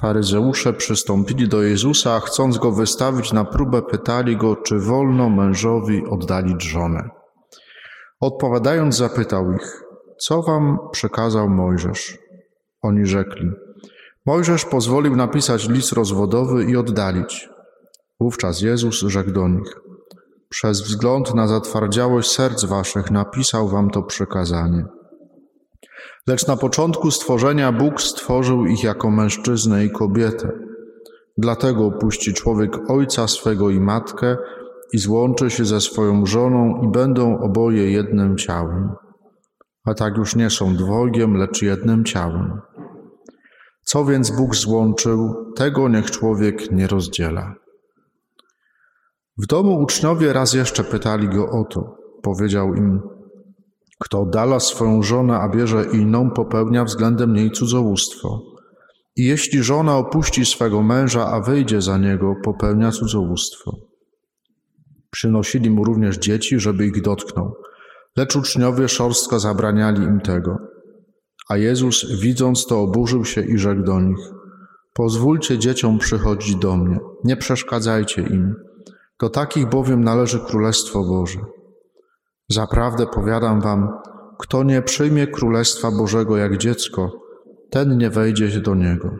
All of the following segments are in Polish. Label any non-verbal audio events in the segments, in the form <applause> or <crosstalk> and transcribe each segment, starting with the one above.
Faryzeusze przystąpili do Jezusa, a chcąc go wystawić na próbę, pytali go, czy wolno mężowi oddalić żonę. Odpowiadając, zapytał ich, co wam przekazał Mojżesz? Oni rzekli, Mojżesz pozwolił napisać list rozwodowy i oddalić. Wówczas Jezus rzekł do nich, przez wzgląd na zatwardziałość serc waszych napisał wam to przekazanie. Lecz na początku stworzenia Bóg stworzył ich jako mężczyznę i kobietę. Dlatego opuści człowiek ojca swego i matkę i złączy się ze swoją żoną i będą oboje jednym ciałem. A tak już nie są dwojgiem, lecz jednym ciałem. Co więc Bóg złączył, tego niech człowiek nie rozdziela. W domu uczniowie raz jeszcze pytali go o to. Powiedział im, kto oddala swoją żonę, a bierze inną, popełnia względem niej cudzołóstwo. I jeśli żona opuści swego męża, a wyjdzie za niego, popełnia cudzołóstwo. Przynosili mu również dzieci, żeby ich dotknął, lecz uczniowie szorstko zabraniali im tego. A Jezus, widząc to, oburzył się i rzekł do nich: Pozwólcie dzieciom przychodzić do mnie, nie przeszkadzajcie im. Do takich bowiem należy Królestwo Boże. Zaprawdę powiadam wam, kto nie przyjmie Królestwa Bożego jak dziecko, ten nie wejdzie do niego.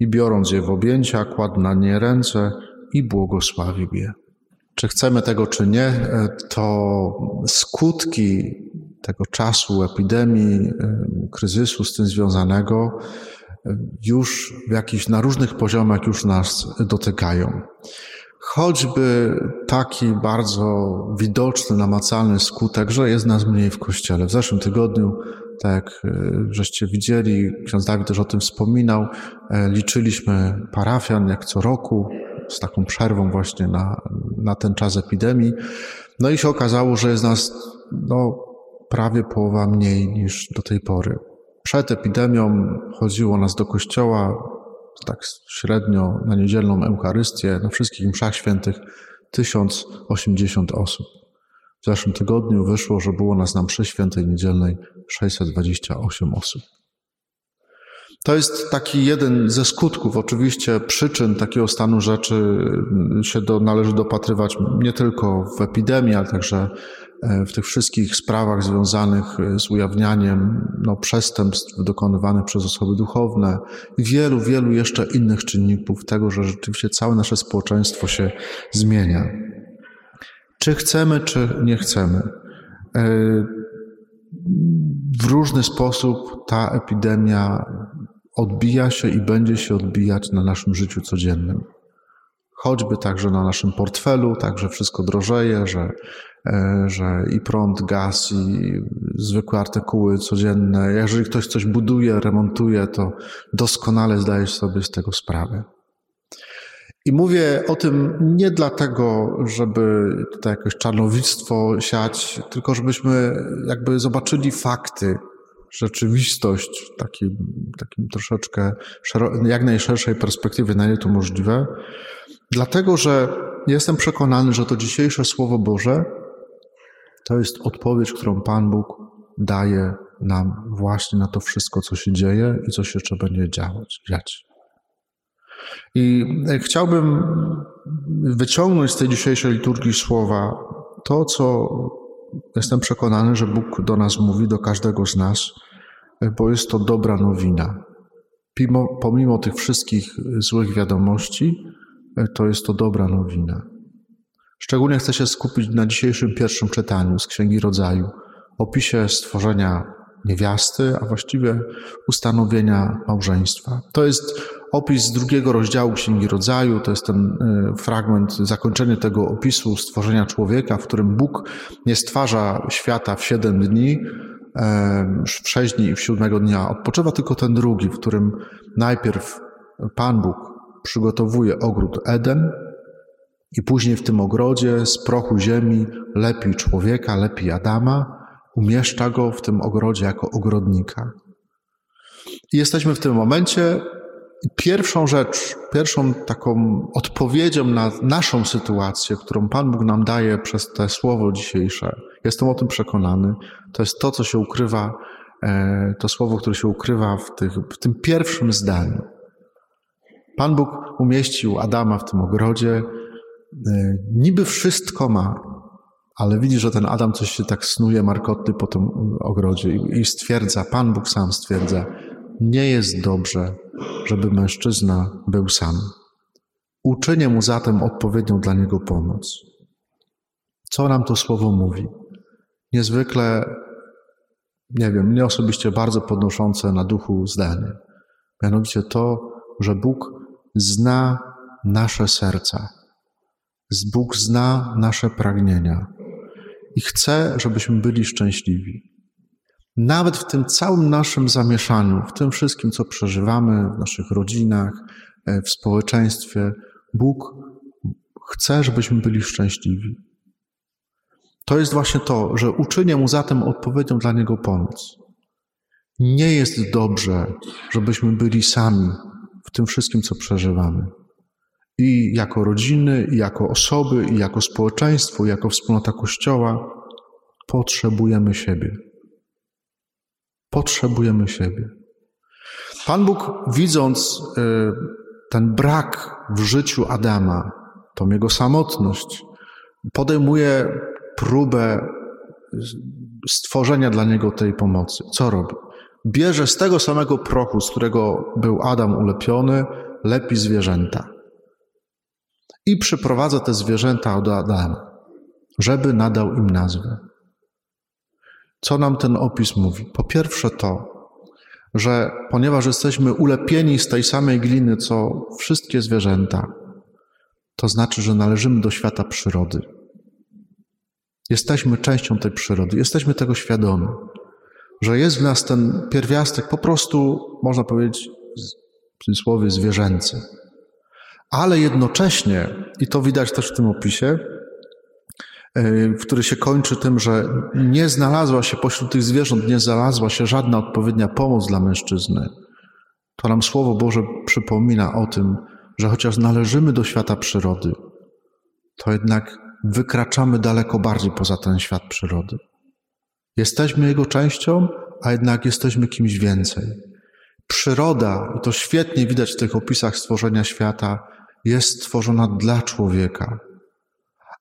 I biorąc je w objęcia, kładł na nie ręce i błogosławił je. Czy chcemy tego, czy nie, e, to skutki tego czasu, epidemii, e, kryzysu z tym związanego, e, już w jakichś, na różnych poziomach już nas dotykają. Choćby taki bardzo widoczny, namacalny skutek, że jest nas mniej w kościele. W zeszłym tygodniu, tak jak żeście widzieli, ksiądz Dawid też o tym wspominał, liczyliśmy parafian jak co roku, z taką przerwą właśnie na, na ten czas epidemii. No i się okazało, że jest nas no, prawie połowa mniej niż do tej pory. Przed epidemią chodziło nas do kościoła tak średnio na niedzielną Eucharystię, na wszystkich mszach świętych 1080 osób. W zeszłym tygodniu wyszło, że było nas na mszy świętej niedzielnej 628 osób. To jest taki jeden ze skutków, oczywiście przyczyn takiego stanu rzeczy się do, należy dopatrywać nie tylko w epidemii, ale także w tych wszystkich sprawach związanych e, z ujawnianiem no, przestępstw dokonywanych przez osoby duchowne i wielu, wielu jeszcze innych czynników tego, że rzeczywiście całe nasze społeczeństwo się zmienia. Czy chcemy, czy nie chcemy. E, w różny sposób ta epidemia odbija się i będzie się odbijać na naszym życiu codziennym. Choćby także na naszym portfelu, także wszystko drożeje, że, e, że i prąd, gaz, i zwykłe artykuły codzienne. Jeżeli ktoś coś buduje, remontuje, to doskonale zdaje sobie z tego sprawę. I mówię o tym nie dlatego, żeby tutaj jakoś czarnowictwo siać, tylko żebyśmy jakby zobaczyli fakty, rzeczywistość w takim, takim troszeczkę jak najszerszej perspektywie, na ile to możliwe. Dlatego, że jestem przekonany, że to dzisiejsze Słowo Boże to jest odpowiedź, którą Pan Bóg daje nam właśnie na to wszystko, co się dzieje i co się jeszcze będzie działać, dziać. I chciałbym wyciągnąć z tej dzisiejszej liturgii słowa to, co jestem przekonany, że Bóg do nas mówi, do każdego z nas, bo jest to dobra nowina. Pomimo, pomimo tych wszystkich złych wiadomości, to jest to dobra nowina. Szczególnie chcę się skupić na dzisiejszym pierwszym czytaniu z Księgi Rodzaju, opisie stworzenia niewiasty, a właściwie ustanowienia małżeństwa. To jest opis drugiego rozdziału Księgi Rodzaju, to jest ten e, fragment, zakończenie tego opisu stworzenia człowieka, w którym Bóg nie stwarza świata w siedem dni, w sześć dni i w siódmego dnia. Odpoczywa tylko ten drugi, w którym najpierw Pan Bóg przygotowuje ogród Eden i później w tym ogrodzie z prochu ziemi lepi człowieka, lepi Adama, umieszcza go w tym ogrodzie jako ogrodnika. I jesteśmy w tym momencie. Pierwszą rzecz, pierwszą taką odpowiedzią na naszą sytuację, którą Pan Bóg nam daje przez te słowo dzisiejsze, jestem o tym przekonany, to jest to, co się ukrywa, e, to słowo, które się ukrywa w, tych, w tym pierwszym zdaniu. Pan Bóg umieścił Adama w tym ogrodzie. E, niby wszystko ma, ale widzi, że ten Adam coś się tak snuje markotny po tym ogrodzie i stwierdza, Pan Bóg sam stwierdza, nie jest dobrze, żeby mężczyzna był sam. Uczynię mu zatem odpowiednią dla niego pomoc. Co nam to słowo mówi? Niezwykle, nie wiem, mnie osobiście bardzo podnoszące na duchu zdanie. Mianowicie to, że Bóg zna nasze serca. Bóg zna nasze pragnienia i chce, żebyśmy byli szczęśliwi. Nawet w tym całym naszym zamieszaniu, w tym wszystkim, co przeżywamy w naszych rodzinach, e, w społeczeństwie, Bóg chce, żebyśmy byli szczęśliwi. To jest właśnie to, że uczynię mu zatem odpowiedzią dla niego pomoc. Nie jest dobrze, żebyśmy byli sami w tym wszystkim, co przeżywamy. I jako rodziny, i jako osoby, i jako społeczeństwo, i jako wspólnota Kościoła potrzebujemy siebie. Potrzebujemy siebie. Pan Bóg, widząc y, ten brak w życiu Adama, tą jego samotność, podejmuje próbę stworzenia dla niego tej pomocy. Co robi? Bierze z tego samego prochu, z którego był Adam ulepiony, lepi zwierzęta. I przyprowadza te zwierzęta do Adama, żeby nadał im nazwę. Co nam ten opis mówi? Po pierwsze to, że ponieważ jesteśmy ulepieni z tej samej gliny, co wszystkie zwierzęta, to znaczy, że należymy do świata przyrody. Jesteśmy częścią tej przyrody, jesteśmy tego świadomi, że jest w nas ten pierwiastek po prostu, można powiedzieć, w cudzysłowie, zwierzęcy. Ale jednocześnie, i to widać też w tym opisie, e, który się kończy tym, że nie znalazła się pośród tych zwierząt, nie znalazła się żadna odpowiednia pomoc dla mężczyzny. To nam Słowo Boże przypomina o tym, że chociaż należymy do świata przyrody, to jednak wykraczamy daleko bardziej poza ten świat przyrody. Jesteśmy jego częścią, a jednak jesteśmy kimś więcej. Przyroda, i to świetnie widać w tych opisach stworzenia świata, jest stworzona dla człowieka.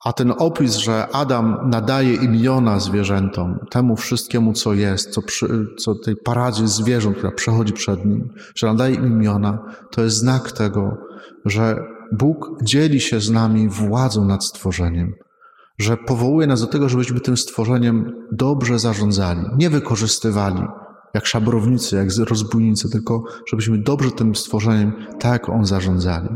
A ten opis, że Adam nadaje imiona zwierzętom, temu wszystkiemu, co jest, co, przy, co tej paradzie zwierząt, która przechodzi przed nim, że nadaje im imiona, to jest znak tego, że Bóg dzieli się z nami władzą nad stworzeniem, że powołuje nas do tego, żebyśmy tym stworzeniem dobrze zarządzali, nie wykorzystywali jak szabrownicy, jak rozbójnicy, tylko żebyśmy dobrze tym stworzeniem, tak On zarządzali.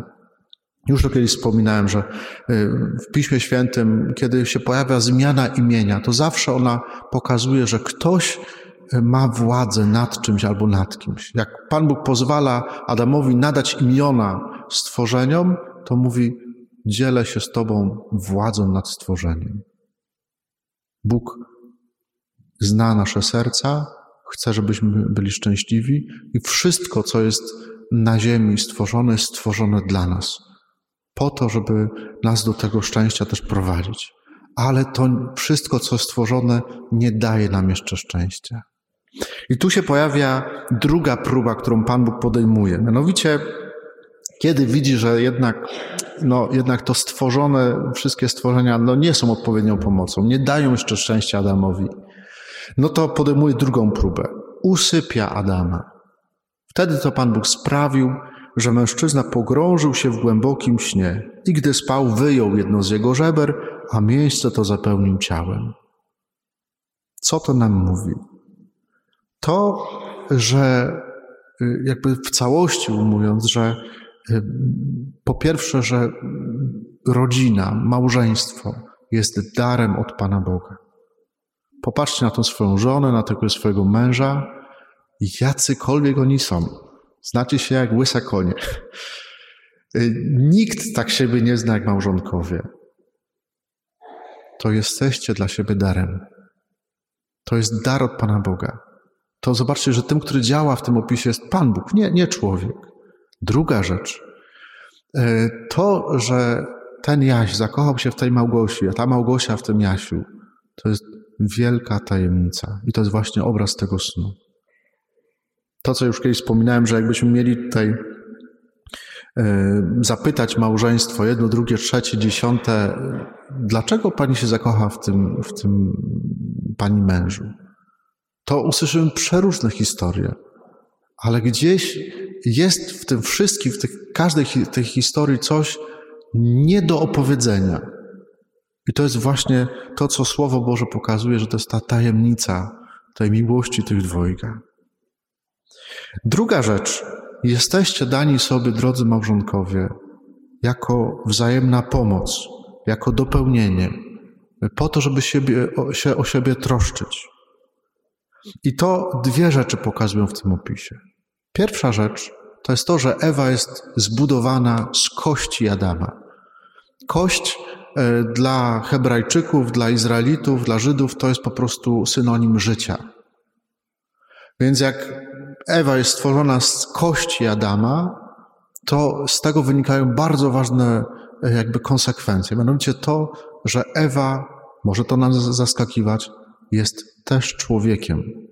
Już to kiedyś wspominałem, że y, w Piśmie Świętym, kiedy się pojawia zmiana imienia, to zawsze ona pokazuje, że ktoś y, ma władzę nad czymś albo nad kimś. Jak Pan Bóg pozwala Adamowi nadać imiona stworzeniom, to mówi: Dzielę się z Tobą władzą nad stworzeniem. Bóg zna nasze serca, chce, żebyśmy byli szczęśliwi i wszystko, co jest na ziemi stworzone, jest stworzone dla nas po to, żeby nas do tego szczęścia też prowadzić. Ale to wszystko, co stworzone, nie daje nam jeszcze szczęścia. I tu się pojawia druga próba, którą Pan Bóg podejmuje. Mianowicie, kiedy widzi, że jednak, no, jednak to stworzone, wszystkie stworzenia no, nie są odpowiednią pomocą, nie dają jeszcze szczęścia Adamowi, no to podejmuje drugą próbę. Usypia Adama. Wtedy to Pan Bóg sprawił, że mężczyzna pogrążył się w głębokim śnie i gdy spał, wyjął jedno z jego żeber, a miejsce to zapełnił ciałem. Co to nam mówi? To, że y, jakby w całości mówiąc, że po pierwsze, że rodzina, małżeństwo jest darem od Pana Boga. Popatrzcie na tą swoją żonę, na tego swojego męża, jacykolwiek oni są. Znacie się jak łysa konie. Nikt tak siebie nie zna jak małżonkowie. To jesteście dla siebie darem. To jest dar od Pana Boga. To zobaczcie, że tym, który działa w tym opisie jest Pan Bóg, nie, nie człowiek. Druga rzecz. Y, to, że ten Jaś zakochał się w tej Małgosi, a ta Małgosia w tym Jasiu, to jest wielka tajemnica. I to jest właśnie obraz tego snu to, co już kiedyś wspominałem, że jakbyśmy mieli tutaj zapytać małżeństwo, jedno, drugie, trzecie, dziesiąte, dlaczego pani się zakocha w tym, w tym pani mężu? To usłyszymy przeróżne historie, ale gdzieś jest w tym wszystkim, w tych, każdej tej historii coś nie do opowiedzenia. I to jest właśnie to, co Słowo Boże pokazuje, że to jest ta tajemnica tej miłości tych dwojga. Druga rzecz. Jesteście dani sobie, drodzy małżonkowie, jako wzajemna pomoc, jako dopełnienie, po to, żeby siebie, się o siebie troszczyć. I to dwie rzeczy pokazują w tym opisie. Pierwsza rzecz to jest to, że Ewa jest zbudowana z kości Adama. Kość e, dla Hebrajczyków, dla Izraelitów, dla Żydów to jest po prostu synonim życia. Więc jak Ewa jest stworzona z kości Adama, to z tego wynikają bardzo ważne e, jakby konsekwencje. Mianowicie to, że Ewa, może to nas zaskakiwać, jest też człowiekiem.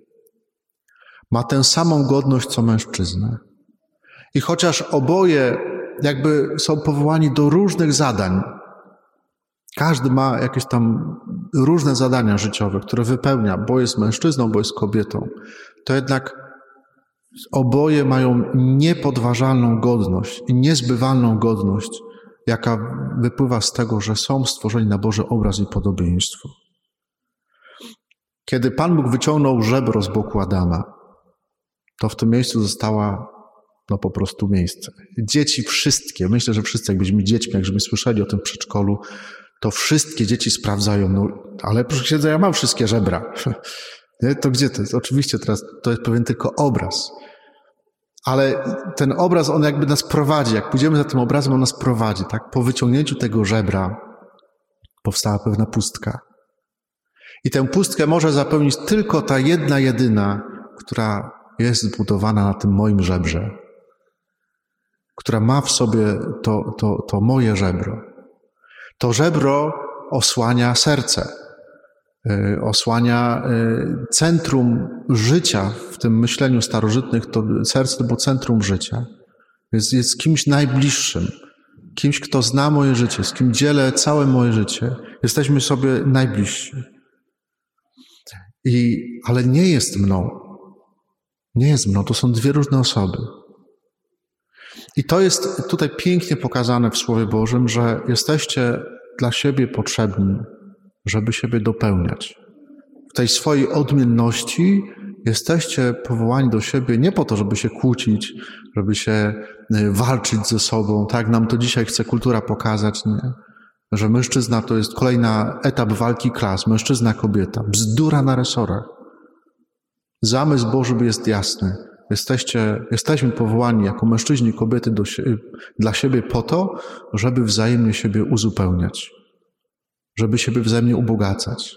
Ma tę samą godność co mężczyzna. I chociaż oboje jakby są powołani do różnych zadań, każdy ma jakieś tam różne zadania życiowe, które wypełnia, bo jest mężczyzną, bo jest kobietą, to jednak oboje mają niepodważalną godność i niezbywalną godność, jaka wypływa z tego, że są stworzeni na Boży obraz i podobieństwo. Kiedy Pan Bóg wyciągnął żebro z boku Adama, to w tym miejscu została no po prostu miejsce. Dzieci wszystkie, myślę, że wszyscy jakbyśmy dziećmi, jakbyśmy słyszeli o tym przedszkolu, to wszystkie dzieci sprawdzają, no ale proszę księdza, ja mam wszystkie żebra. <laughs> To gdzie to jest? Oczywiście teraz to jest pewien tylko obraz. Ale ten obraz, on jakby nas prowadzi. Jak pójdziemy za tym obrazem, on nas prowadzi. Tak? Po wyciągnięciu tego żebra powstała pewna pustka. I tę pustkę może zapełnić tylko ta jedna, jedyna, która jest zbudowana na tym moim żebrze, która ma w sobie to, to, to moje żebro. To żebro osłania serce, y, osłania y, centrum życia w tym myśleniu starożytnych. To serce to było centrum życia. Jest, jest kimś najbliższym, kimś, kto zna moje życie, z kim dzielę całe moje życie. Jesteśmy sobie najbliżsi. I, ale nie jest mną. Nie jest mną, to są dwie różne osoby. I to jest tutaj pięknie pokazane w Słowie Bożym, że jesteście dla siebie potrzebni, żeby siebie dopełniać. W tej swojej odmienności jesteście powołani do siebie nie po to, żeby się kłócić, żeby się y, walczyć ze sobą. Tak nam to dzisiaj chce kultura pokazać, nie? że mężczyzna to jest kolejny etap walki klas, mężczyzna, kobieta. Bzdura na resorach. Zamysł Boży jest jasny. Jesteście, jesteśmy powołani jako mężczyźni i kobiety do, dla siebie po to, żeby wzajemnie siebie uzupełniać, żeby siebie wzajemnie ubogacać.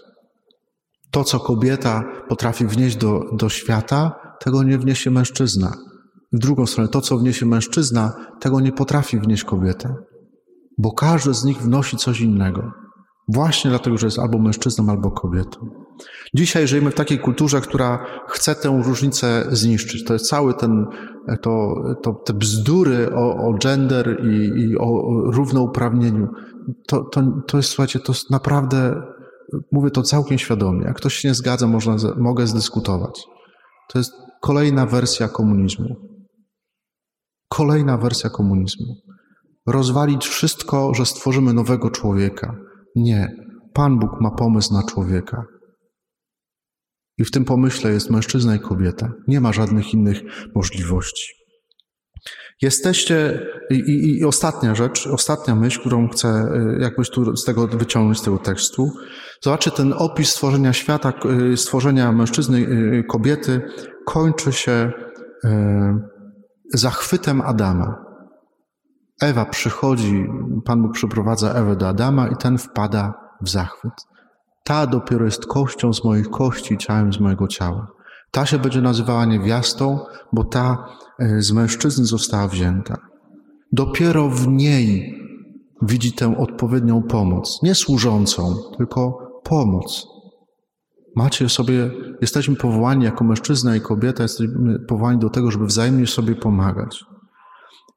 To, co kobieta potrafi wnieść do, do świata, tego nie wniesie mężczyzna. W drugą stronę, to, co wniesie mężczyzna, tego nie potrafi wnieść kobieta, bo każdy z nich wnosi coś innego. Właśnie dlatego, że jest albo mężczyzną, albo kobietą. Dzisiaj żyjemy w takiej kulturze, która chce tę różnicę zniszczyć. To jest cały ten, to, to te bzdury o, o gender i, i o równouprawnieniu. To, to, to jest, słuchajcie, to naprawdę, mówię to całkiem świadomie. Jak ktoś się nie zgadza, można, mogę zdyskutować. To jest kolejna wersja komunizmu. Kolejna wersja komunizmu. Rozwalić wszystko, że stworzymy nowego człowieka. Nie. Pan Bóg ma pomysł na człowieka. I w tym pomyśle jest mężczyzna i kobieta. Nie ma żadnych innych możliwości. Jesteście, i, i, i, ostatnia rzecz, ostatnia myśl, którą chcę y, jakbyś tu z tego wyciągnąć z tego tekstu. Zobaczcie, ten opis stworzenia świata, y, stworzenia mężczyzny, y, kobiety kończy się zachwytem Adama. Ewa przychodzi, Pan Bóg przyprowadza Ewę do Adama i ten wpada w zachwyt. Ta dopiero jest kością z moich kości i ciałem z mojego ciała. Ta się będzie nazywała niewiastą, bo ta e, z mężczyzny została wzięta. Dopiero w niej widzi tę odpowiednią pomoc, nie służącą, tylko pomoc. Macie sobie, jesteśmy powołani jako mężczyzna i kobieta, jesteśmy powołani do tego, żeby wzajemnie sobie pomagać.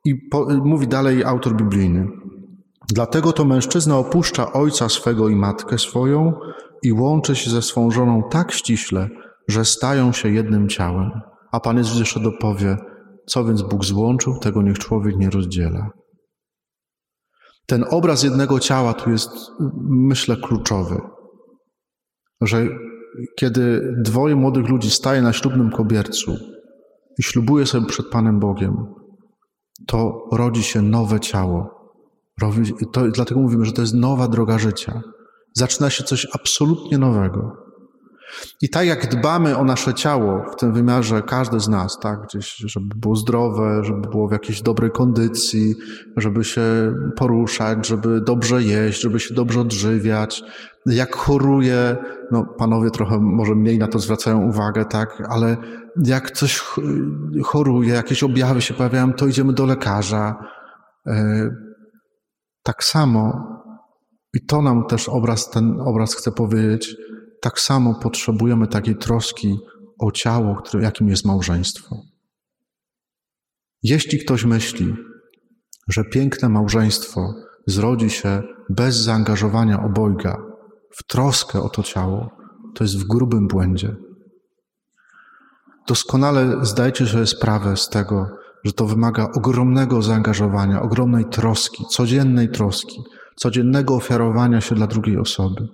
I po, mówi dalej autor biblijny. Dlatego to mężczyzna opuszcza ojca swego i matkę swoją i łączy się ze swą żoną tak ściśle, że stają się jednym ciałem. A Pan Jezus jeszcze dopowie, co więc Bóg złączył, tego niech człowiek nie rozdziela. Ten obraz jednego ciała tu jest, myślę, kluczowy. Że kiedy dwoje młodych ludzi staje na ślubnym kobiercu i ślubuje sobie przed Panem Bogiem, to rodzi się nowe ciało. To, dlatego mówimy, że to jest nowa droga życia. Zaczyna się coś absolutnie nowego. I tak jak dbamy o nasze ciało w tym wymiarze, każdy z nas, tak, gdzieś, żeby było zdrowe, żeby było w jakiejś dobrej kondycji, żeby się poruszać, żeby dobrze jeść, żeby się dobrze odżywiać. Jak choruje, no panowie trochę może mniej na to zwracają uwagę, tak, ale jak coś choruje, jakieś objawy się pojawiają, to idziemy do lekarza. E, tak samo, i to nam też obraz, ten obraz chce powiedzieć, tak samo potrzebujemy takiej troski o ciało, jakim jest małżeństwo. Jeśli ktoś myśli, że piękne małżeństwo zrodzi się bez zaangażowania obojga w troskę o to ciało, to jest w grubym błędzie. Doskonale zdajcie sobie sprawę z tego, że to wymaga ogromnego zaangażowania, ogromnej troski, codziennej troski, codziennego ofiarowania się dla drugiej osoby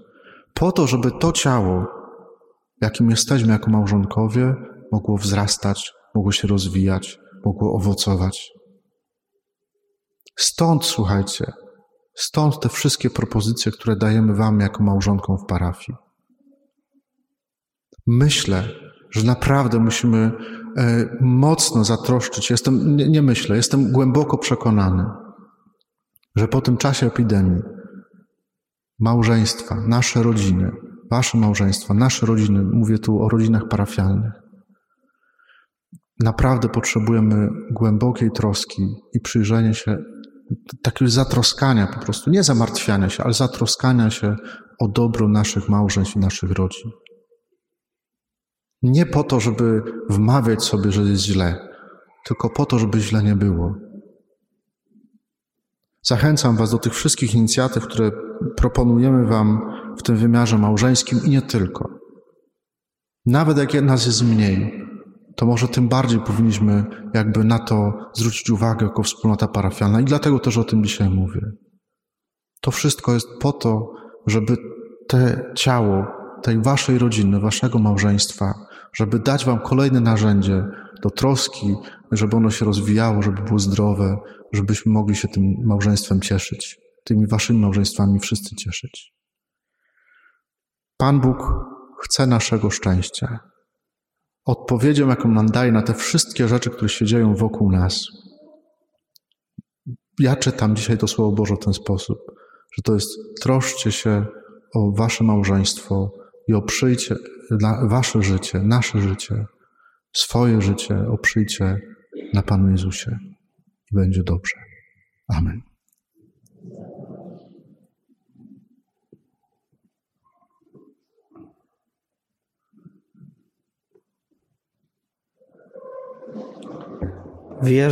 po to, żeby to ciało, jakim jesteśmy jako małżonkowie, mogło wzrastać, mogło się rozwijać, mogło owocować. Stąd, słuchajcie, stąd te wszystkie propozycje, które dajemy Wam jako małżonkom w parafii. Myślę, że naprawdę musimy mocno zatroszczyć. Jestem, nie, nie myślę, jestem głęboko przekonany, że po tym czasie epidemii małżeństwa, nasze rodziny, wasze małżeństwa, nasze rodziny, mówię tu o rodzinach parafialnych, naprawdę potrzebujemy głębokiej troski i przyjrzenia się, takiego zatroskania po prostu, nie zamartwiania się, ale zatroskania się o dobro naszych małżeństw i naszych rodzin. Nie po to, żeby wmawiać sobie, że jest źle, tylko po to, żeby źle nie było. Zachęcam Was do tych wszystkich inicjatyw, które proponujemy Wam w tym wymiarze małżeńskim i nie tylko. Nawet jak nas jest mniej, to może tym bardziej powinniśmy jakby na to zwrócić uwagę jako wspólnota parafialna i dlatego też o tym dzisiaj mówię. To wszystko jest po to, żeby te ciało tej waszej rodziny, waszego małżeństwa, żeby dać wam kolejne narzędzie do troski, żeby ono się rozwijało, żeby było zdrowe, żebyśmy mogli się tym małżeństwem cieszyć, tymi waszymi małżeństwami wszyscy cieszyć. Pan Bóg chce naszego szczęścia. Odpowiedzią, jaką nam daje na te wszystkie rzeczy, które się dzieją wokół nas. Ja czytam dzisiaj to Słowo Boże w ten sposób, że to jest troszcie się o wasze małżeństwo i o przyjście, wasze życie, nasze życie, swoje życie, o przyjście na Panu Jezusie i będzie dobrze. Amen. Wierzę,